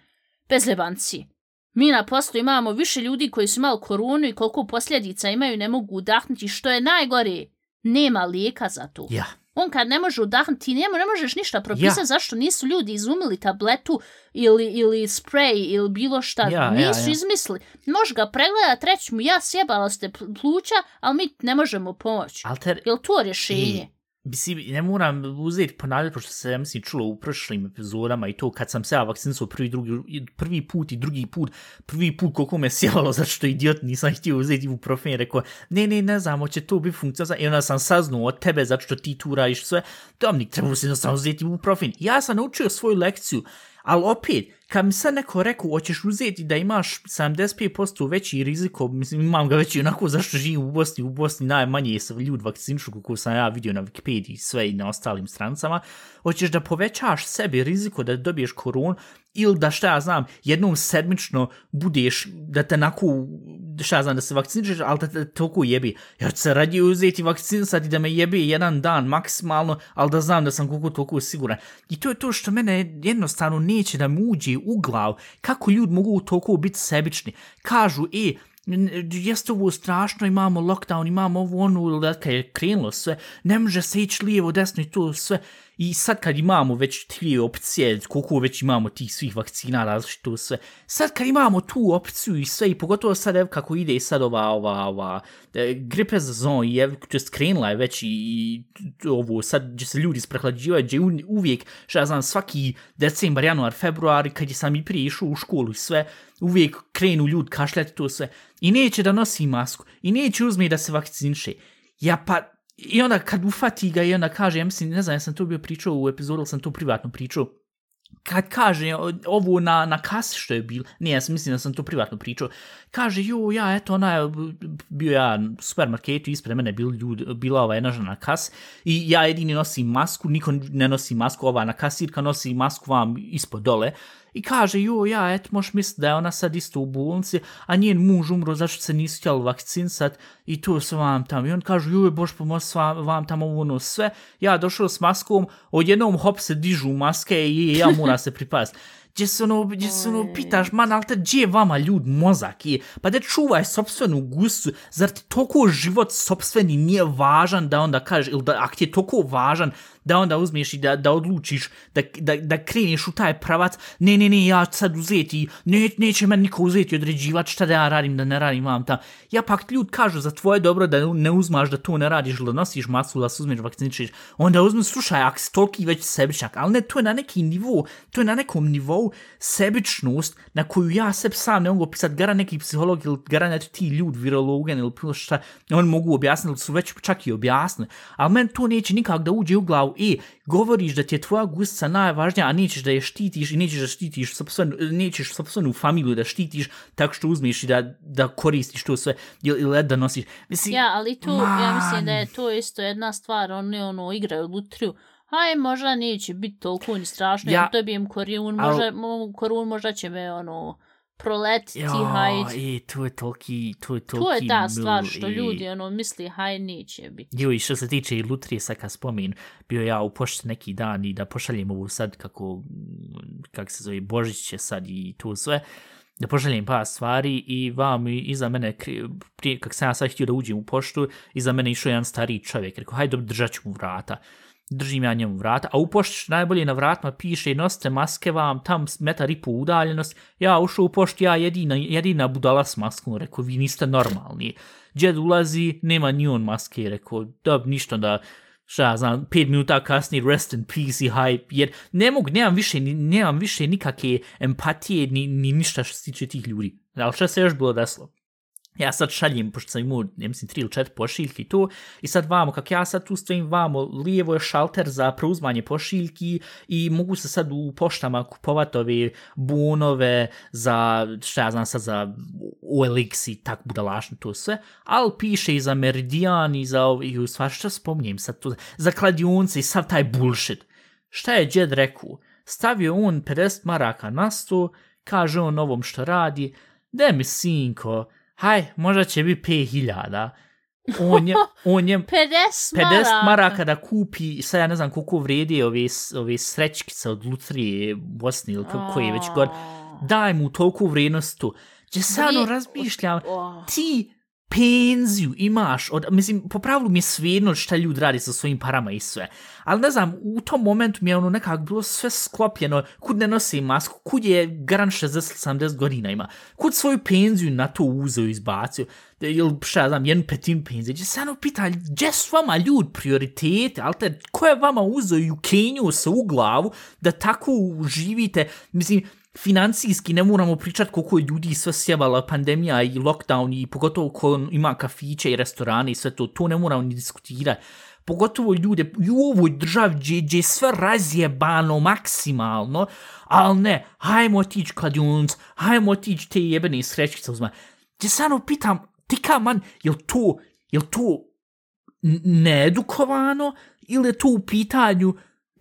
Bez lebanci. Mi na poslu imamo više ljudi koji su imali koronu i koliko posljedica imaju ne mogu udahnuti. Što je najgore, nema lijeka za to. Ja, On kad ne može udahnuti, ti njemu ne možeš ništa propisati Ja. zašto nisu ljudi izumili tabletu ili, ili sprej ili bilo šta. Ja, ja, nisu ja. izmislili. Može ga pregledat, reći mu ja sjebala ste pl- pluća, ali mi ne možemo pomoći. alter, Je to rješenje? Mislim, ne moram uzeti ponavljati, pošto se, ja mislim, čulo u prošlim epizodama i to kad sam se ja vakcinisao prvi, drugi, prvi put i drugi put, prvi put koliko me sjevalo, [LAUGHS] zato što idiot nisam htio uzeti ibuprofen, rekao, ne, ne, ne znam, hoće to biti funkcija, i onda sam saznao od tebe, zato što ti tu radiš sve, Dominik, trebalo se jednostavno uzeti ibuprofen. Ja sam naučio svoju lekciju, ali opet, kad mi sad neko rekao, hoćeš uzeti da imaš 75% veći riziko, mislim, imam ga već i onako zašto živim u Bosni, u Bosni najmanje se ljudi vakcinišu, kako sam ja vidio na Wikipediji sve i na ostalim strancama, hoćeš da povećaš sebi riziko da dobiješ koronu, ili da šta ja znam, jednom sedmično budeš, da te onako, šta ja znam, da se vakcinišeš, ali da te toliko jebi. Ja ću se radije uzeti vakcinisati da me jebi jedan dan maksimalno, ali da znam da sam koliko toliko siguran. I to je to što mene jednostavno neće da mi uđe u glavu. Kako ljudi mogu toliko biti sebični? Kažu, e, jeste ovo strašno, imamo lockdown, imamo ovo ono, ili kad je krenulo sve, ne može se ići lijevo, desno i to sve. I sad kad imamo već tri opcije, koliko već imamo tih svih vakcina različito sve, sad kad imamo tu opciju i sve, i pogotovo sad ev, kako ide sad ova, ova, ova e, gripe sezon, i evo, to jest krenula je već i, i ovo, sad gdje se ljudi sprehlađivaju, gdje uvijek, što ja znam, svaki decembar, januar, februar, kad je sam i prije išao u školu i sve, uvijek krenu ljudi kašljati to sve, i neće da nosi masku, i neće uzme da se vakciniše. Ja pa, i onda kad ufati ga i onda kaže, ja mislim, ne znam, ja sam to bio pričao u epizodu, ali sam to privatno pričao, kad kaže ovo na, na kasi što je bilo, nije, ja sam mislim da sam to privatno pričao, kaže, jo, ja, eto, ona je, bio ja u supermarketu, ispred mene bil ljud, bila ova jedna žena na kas i ja jedini nosim masku, niko ne nosi masku, ova na kasirka nosi masku vam ispod dole i kaže, jo, ja, eto, možeš misliti da je ona sad isto u bolnici, a njen muž umro zašto se nisu htjeli vakcinsat i to se vam tam. I on kaže, joj, bož pomoć vam, vam tamo ono sve. Ja došao s maskom, odjednom hop se dižu maske i ja mora se pripaziti. Gdje se ono, gdje se ono pitaš, man, ali te gdje je vama ljud mozak je? Pa da čuvaj sobstvenu gustu, zar ti toliko život sobstveni nije važan da onda kažeš, ili da, ako ti je toliko važan, da onda uzmeš i da, da odlučiš da, da, da kreneš u taj pravac, ne, ne, ne, ja ću sad uzeti, ne, neće meni niko uzeti određivat šta da ja radim, da ne radim vam ta. Ja pak ljud kažu za tvoje dobro da ne uzmaš da to ne radiš, da nosiš masku, da se uzmeš vakciničeš, onda uzmi, slušaj, ako si toliki već sebičak, ali ne, to je na neki nivou, to je na nekom nivou sebičnost na koju ja seb sam ne mogu opisati, gara neki psiholog ili gara neki ti ljud, virologen ili bilo šta, oni mogu objasniti, su već čak i objasnili, ali meni to neće nikak da uđe u glavu, e, govoriš da ti je tvoja gustica najvažnija, a nećeš da je štitiš i nećeš da štitiš sopstvenu, nećeš sopstvenu familiju da štitiš tako što uzmeš i da, da koristiš to sve ili, ili da nosiš. Mislim, Ja, ali tu, ja mislim da man. je to isto jedna stvar, oni ono igraju lutriju, Haj, možda neće biti toliko ni strašno, Ja- dobijem korun, Al- možda, mo- korun, možda će me, ono, proletiti, Jo, haj. i to je toliki, to je toliki To je ta stvar što i- ljudi, ono, misli, haj, neće biti. Jo, i što se tiče i lutrije, sad kad spomin, bio ja u pošti neki dan i da pošaljem ovu sad kako, kak se zove, Božić je sad i to sve, da pošaljem par stvari i vam i iza mene, prije kak sam ja sad htio da uđem u poštu, iza mene išao jedan stariji čovjek, rekao, hajde držat ću mu vrata. Držim ja njemu vrata, a u poštu najbolje na vratima piše nosite maske vam, tam metar i po udaljenost. Ja ušao u poštu, ja jedina, jedina budala s maskom, rekao, vi niste normalni. Džed ulazi, nema ni on maske, rekao, da, ništa da, šta ja znam, pet minuta kasnije, rest in peace i hype, jer ne mogu, nemam više, nemam više nikakve empatije, ni, ni ništa što se tiče tih ljudi. Ali šta se još bilo desilo? Ja sad šaljem, pošto sam imao, ne mislim, tri ili četiri pošiljki tu, i sad vamo, kak ja sad tu stojim vamo, lijevo je šalter za preuzmanje pošiljki i mogu se sad u poštama kupovati ove bunove za, šta ja znam sad, za OLX i tak budalašno to sve, ali piše i za Meridian i za, i u stvar, šta spominjem sad tu, za kladionce i sad taj bullshit. Šta je Jed rekao? Stavio on 50 maraka na sto, kaže on ovom što radi, de mi sinko, haj, možda će biti 5000. On je, on je [LAUGHS] 50 50 maraka. maraka da kupi, sad ja ne znam koliko vredi ove, ove srećkice od Lutrije Bosne ili kako je već god, daj mu toliko vrijednost tu. Gdje sad razmišljam, ti penziju imaš, od, mislim, po pravilu mi je svejedno šta ljudi radi sa svojim parama i sve, ali ne znam, u tom momentu mi je ono nekako bilo sve sklopljeno, kud ne nosi masku, kud je garan 60-70 godina ima, kud svoju penziju na to uzeo i izbacio, Da- ili šta znam, jednu petinu penzije, gdje se ono pita, gdje su vama ljud prioritete, ali te, ko je vama uzeo i ukenio se u glavu da tako živite, mislim, financijski ne moramo pričati koliko je ljudi sve sjebala pandemija i lockdown i pogotovo ko ima kafiće i restorane i sve to, to ne moramo ni diskutirati. Pogotovo ljude i u ovoj državi gdje, gdje je sve razjebano maksimalno, ali ne, hajmo otići kladionic, hajmo otići te jebene srećkice uzma. Gdje samo ono pitam, ti ka man, jel to, jel to needukovano ili je to u pitanju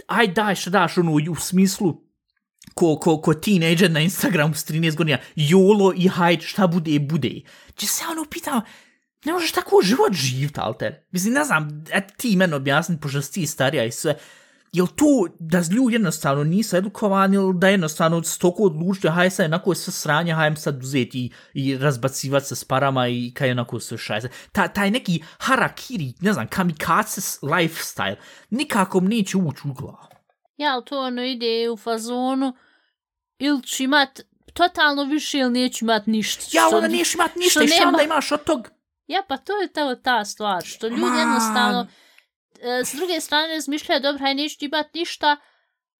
aj daj šta daš ono u smislu ko, ko, ko teenager na Instagramu s 13 godina, jolo i hajde, šta bude, bude. Če se ono pitam, ne možeš tako život živit, alter. Mislim, ne znam, et ti meni objasni, pošto si ti starija i sve, jel to da ljudi jednostavno nisu edukovani ili da jednostavno s toliko odlučio, haj sad onako je sve sranje, hajem sad uzeti i, i razbacivati se s parama i kaj onako sve šajze. Ta, taj neki harakiri, ne znam, kamikaze lifestyle, nikako mi neće ući u glavu. Ja, ali to ono ide u fazonu, ili ću imat totalno više ili neću imat ništa. Ja, onda neš imat ništa što i nema- onda imaš od tog? Ja, pa to je ta, ta stvar, što ljudi Man. jednostavno, e, s druge strane razmišljaju, dobro, haj neću imat ništa,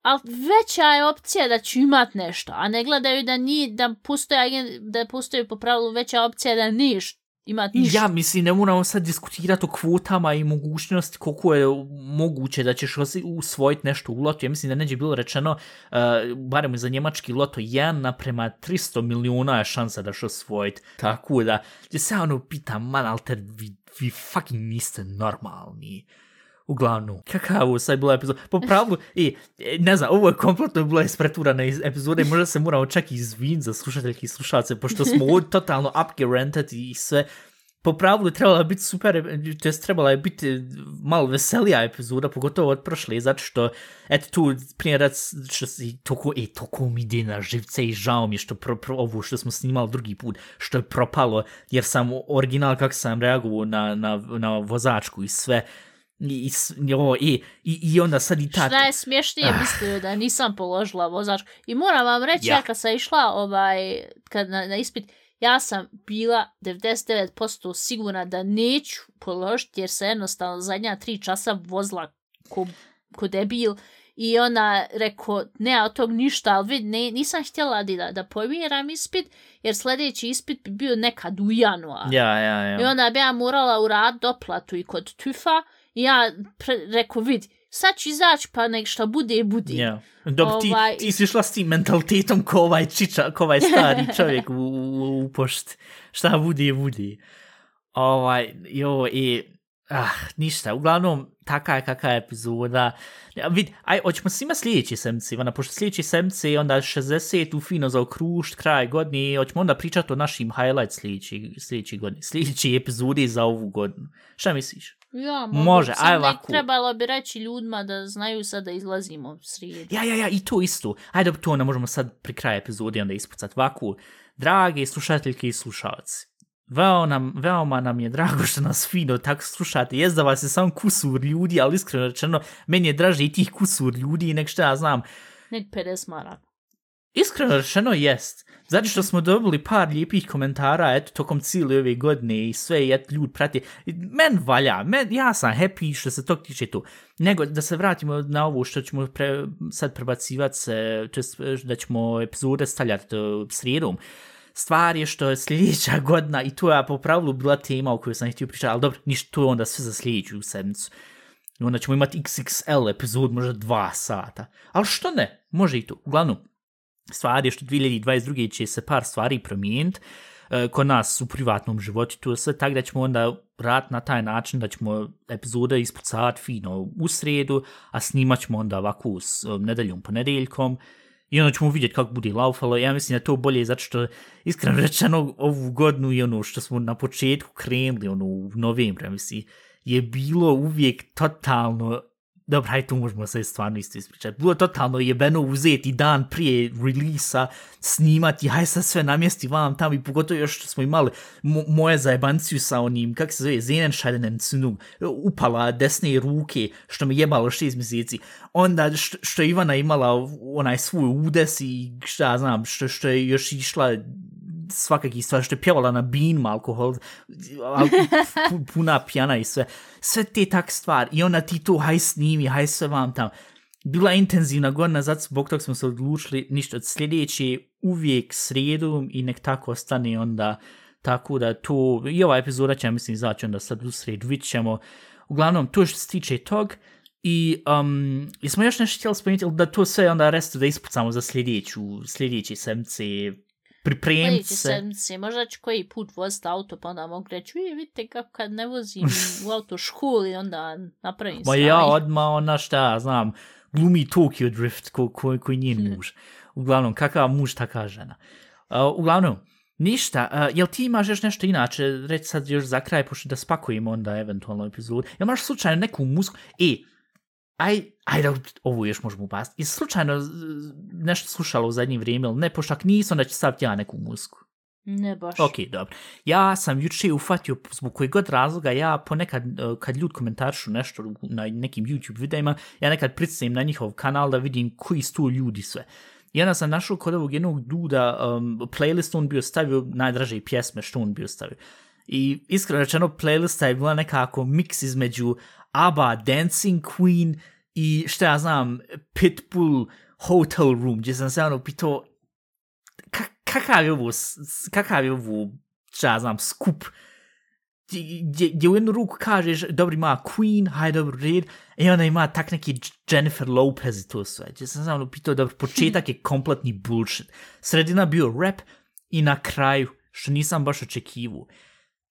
ali veća je opcija da ću imat nešto, a ne gledaju da ni, da postoji, agen- da postoji po pravilu veća opcija da neš imat ništa. Ja mislim, ne moramo sad diskutirati o kvotama i mogućnosti koliko je moguće da ćeš usvojiti nešto u lotu. Ja mislim da neđe bilo rečeno, uh, barem za njemački loto, 1 naprema 300 miliona je šansa da ćeš osvojiti. Tako da, gdje se ono pitam, man, alter, vi, vi fucking niste normalni. Uglavnom, kakav ovo sad bila epizoda? Po pravu, i, e, ne znam, ovo je kompletno bila ispreturana iz epizode, možda se moramo čak i izvin za slušateljki i slušalce, pošto smo ovo totalno upgerented i sve. Po pravilu je trebala biti super, to jest trebala je biti malo veselija epizoda, pogotovo od prošle, zato što, eto tu, prije što si, toko, e, toko mi ide na živce i žao mi što pro, pro, ovo što smo snimali drugi put, što je propalo, jer sam original kako sam reagovao na, na, na vozačku i sve, i, i, jo, i, i, i onda sad i ta... Šta je smješnije mislio da nisam položila vozačku. I moram vam reći, Ja. ja, kad sam išla ovaj, kad na, na ispit, ja sam bila 99% sigurna da neću položiti, jer se jednostavno zadnja tri časa vozila ko, ko debil. I ona rekao, ne, od tog ništa, ali vid, ne, nisam htjela da, da pomjeram ispit, jer sljedeći ispit bi bio nekad u januar. Ja, ja, ja. I onda bi ja morala urad doplatu i kod TÜFA i ja pre, rekao, vidi, sad ću izaći pa nek šta bude, bude. Dobro, ti, Ovaj- ti si išla s tim mentalitetom ko ovaj čiča, ko ovaj stari [LAUGHS] čovjek u, u, u pošti. Šta bude, bude. Ovaj, jo, i... Ah, ništa, uglavnom, taka je kakva je epizoda. Ja, vid, aj, hoćemo svima sljedeći semci, ona, pošto sljedeći semci je onda 60 u fino za okrušt, kraj godine, hoćemo onda pričati o našim highlights sljedeći, sljedeći godine, sljedeći epizodi za ovu godinu. Šta misliš? Ja, mogu. Može, aj ovako. trebalo bi reći ljudima da znaju sad da izlazimo srijedu. Ja, ja, ja, i to isto. Ajde, to onda možemo sad pri kraju epizodi onda ispucati. Ovako, drage slušateljke i slušalci, Veo nam, veoma nam je drago što nas fino tako slušate. Jest da vas je samo kusur ljudi, ali iskreno rečeno, meni je draže i tih kusur ljudi nek što ja znam. Nek 50 maraka. Iskreno rečeno jest. Zato što smo dobili par lijepih komentara, eto, tokom cijele ove godine i sve, i eto, ljudi prati. I Men valja, men, ja sam happy što se tog tiče tu. Nego, da se vratimo na ovo što ćemo pre, sad prebacivati se, da ćemo epizode stavljati e, srijedom. Stvar je što je sljedeća [LAUGHS] godina, i to je po pravilu bila tema o kojoj sam htio pričati, ali dobro, ništa, to je onda sve za sljedeću sedmicu. I onda ćemo imati XXL epizod, možda dva sata. Ali što ne, može i to. Uglavnom, stvari, što 2022. će se par stvari promijeniti e, kod nas u privatnom životu, to sve tako da ćemo onda rad na taj način da ćemo epizode ispucavati fino u sredu, a snimat ćemo onda ovako s e, nedeljom ponedeljkom i onda ćemo vidjeti kako bude laufalo. Ja mislim da to bolje zato što iskreno rečeno ovu godinu i ono što smo na početku krenuli ono u novembru, ja mislim, je bilo uvijek totalno Dobra, hajde tu možemo se stvarno isto ispričati. Bilo je totalno jebeno uzeti dan prije releasa, snimati, hajde sad sve namjesti vam tamo i pogotovo još što smo imali mo moje zajebanciju sa onim, kak se zove, Zenenscheiden Cunug, upala desne ruke, što me jebalo šest mjeseci. Onda što, što Ivana imala onaj svoj udes i šta ja znam, što, što je još išla svakakih stvari, što je pjevala na bean alkohol, al, puna pjana i sve. Sve te tak stvari. I ona ti to, haj snimi, haj sve vam tam. Bila intenzivna godina, zato zbog toga smo se odlučili ništa od sljedeće, uvijek srijedom i nek tako ostane onda tako da to, i ova epizoda će, mislim, izaći onda sad u sredu, vidit ćemo. Uglavnom, to što se tiče tog, I um, jesmo još nešto htjeli spomenuti, da to sve onda restu da ispucamo za sljedeću, sljedeće semce, Sljedeće se. sedmice, možda ću koji put voziti auto, pa onda mogu reći, vi vidite kako kad ne vozim [LAUGHS] u auto školi, onda napravim Ma stvari. ja odmah ona šta, znam, glumi Tokyo Drift ko, ko, koji njen [LAUGHS] muž. Uglavnom, kakav muž, taka žena. Uh, uglavnom, ništa, uh, jel ti imaš još nešto inače, reći sad još za kraj, pošto da spakujemo onda eventualno epizodu, jel imaš slučajno neku muziku, e, aj, aj da ovo još možemo upasti, jesi slučajno nešto slušala u zadnje vrijeme, ili ne, pošto ako nisam, da ću staviti ja neku muziku. Ne baš. Ok, dobro. Ja sam juče ufatio, zbog kojeg god razloga, ja ponekad, uh, kad ljudi komentarišu nešto na nekim YouTube videima, ja nekad pricnem na njihov kanal da vidim koji su ljudi sve. I onda sam našao kod ovog jednog duda um, playlist, on bio stavio najdraže pjesme što on bio stavio. I iskreno rečeno, playlista je bila nekako miks između ABBA, Dancing Queen i šta ja znam, Pitbull, Hotel Room, gdje sam se ono pitao, kakav je ovo, kakav je ovo, šta ja znam, skup, gdje, gdje, u jednu ruku kažeš, dobro ima Queen, hajde dobro red, i onda ima tak neki Jennifer Lopez i to sve, gdje sam se ono pitao, dobro, početak je kompletni bullshit, sredina bio rap i na kraju, što nisam baš očekivao,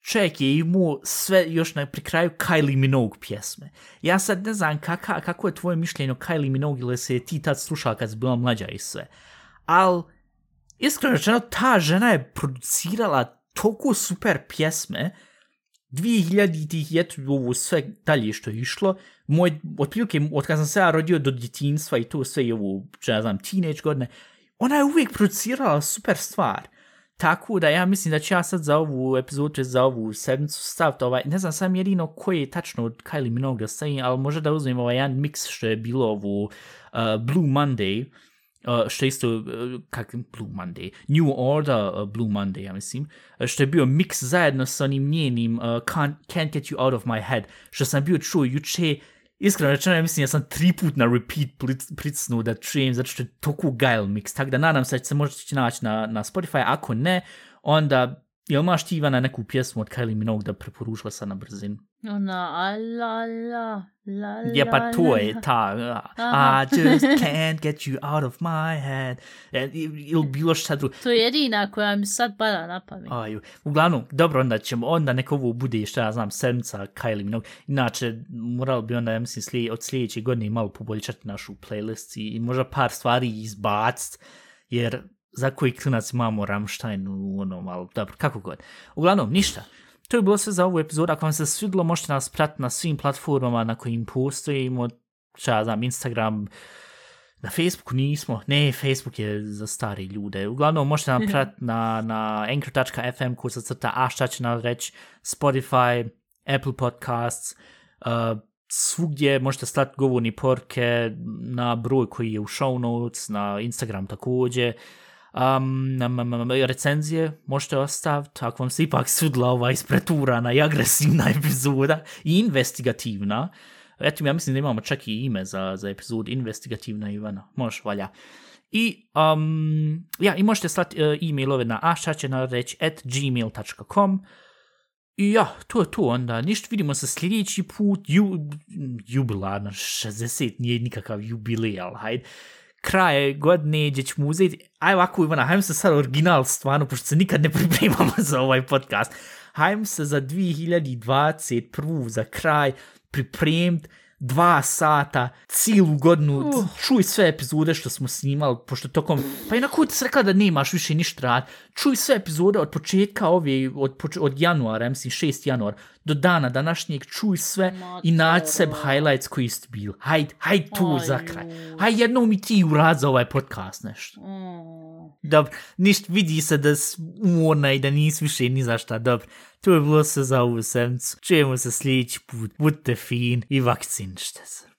čovjek je imao sve još na pri kraju Kylie Minogue pjesme. Ja sad ne znam kaka, kako je tvoje mišljenje o Kylie Minogue ili se ti tad slušala kad si bila mlađa i sve. Al, iskreno rečeno, ta žena je producirala toliko super pjesme, 2000-ih je ovo sve dalje što je išlo, moj, otprilike, od kad sam se ja rodio do djetinstva i to sve i ovo, ne znam, teenage godine, ona je uvijek producirala super stvar. Tako da ja mislim da ću ja sad za ovu epizodu, za ovu sedmicu staviti ovaj, ne znam sam jedino koji je tačno od Kylie Minogue da stavim, ali može da uzmem ovaj jedan mix što je bilo ovu uh, Blue Monday, uh, što je isto, uh, kak, Blue Monday, New Order uh, Blue Monday, ja mislim, uh, što je bio mix zajedno sa onim njenim uh, can't, can't Get You Out of My Head, što sam bio čuo juče, iskreno rečeno, ja mislim, ja sam tri put na repeat pricnu da čujem, zato što je toliko gajl mix, tako da nadam se da će se možda će naći na, na Spotify, ako ne, onda Jel imaš ti Ivana neku pjesmu od Kylie Minogue da preporučila pa sad na brzinu? Ona, a la la, la Je pa la, to la, je la. ta. I just can't get you out of my head. E, Ili bilo šta drugo. To je jedina koja mi sad pada na pamet. Aju. Uglavnom, dobro, onda ćemo, onda neko ovo bude, šta ja znam, sedmica Kylie Minogue. Inače, moralo bi onda, ja mislim, slije, od sljedeće godine malo poboljšati našu playlist i, možda par stvari izbacit, jer za koji klinac imamo Rammstein u ono malo, dobro, kako god. Uglavnom, ništa. To je bilo sve za ovu epizodu. Ako vam se svidilo, možete nas pratiti na svim platformama na kojim postojimo, šta ja znam, Instagram, na Facebooku nismo, ne, Facebook je za stari ljude. Uglavnom, možete nam [LAUGHS] pratiti na, na anchor.fm ko se crta, a šta će nam reći, Spotify, Apple Podcasts, uh, svugdje možete slati govorni porke na broj koji je u show notes, na Instagram također. Um, um, um, um, recenzije možete ostaviti ako vam se ipak sudla ova ispreturana i agresivna [LAUGHS] epizoda i investigativna. Eto, ja mislim da imamo čak i ime za, za epizod investigativna Ivana. Može, valja. I, um, ja, i možete slati uh, e, e-mailove na ašaćenareć at gmail.com i ja, to je to onda. Ništa, vidimo se sljedeći put. Ju, jubilarno, 60 nije nikakav jubilej, ali hajde kraj godine gdje ćemo uzeti, aj ovako Ivana, hajmo se sad original stvarno, pošto se nikad ne pripremamo [LAUGHS] za ovaj podcast, hajmo se za 2021. za kraj pripremiti dva sata, cijelu godinu, uh. čuj sve epizode što smo snimali, pošto tokom, pa i na koju ti se rekla da nemaš više ništa rad, čuj sve epizode od početka ove, od, poč- od januara, ja mislim 6 januar, do dana današnjeg, čuj sve Ma i naći seb highlights koji ste bili. Hajde, hajde tu Aj, za kraj. Hajde jednom i ti urad za ovaj podcast nešto. Mm. Dobro, ništa vidi se da si umorna i da nisi više ni za šta. Dobro, to je bilo sve za ovu sedmicu. Čujemo se sljedeći put. Budite fin i vakcinište se.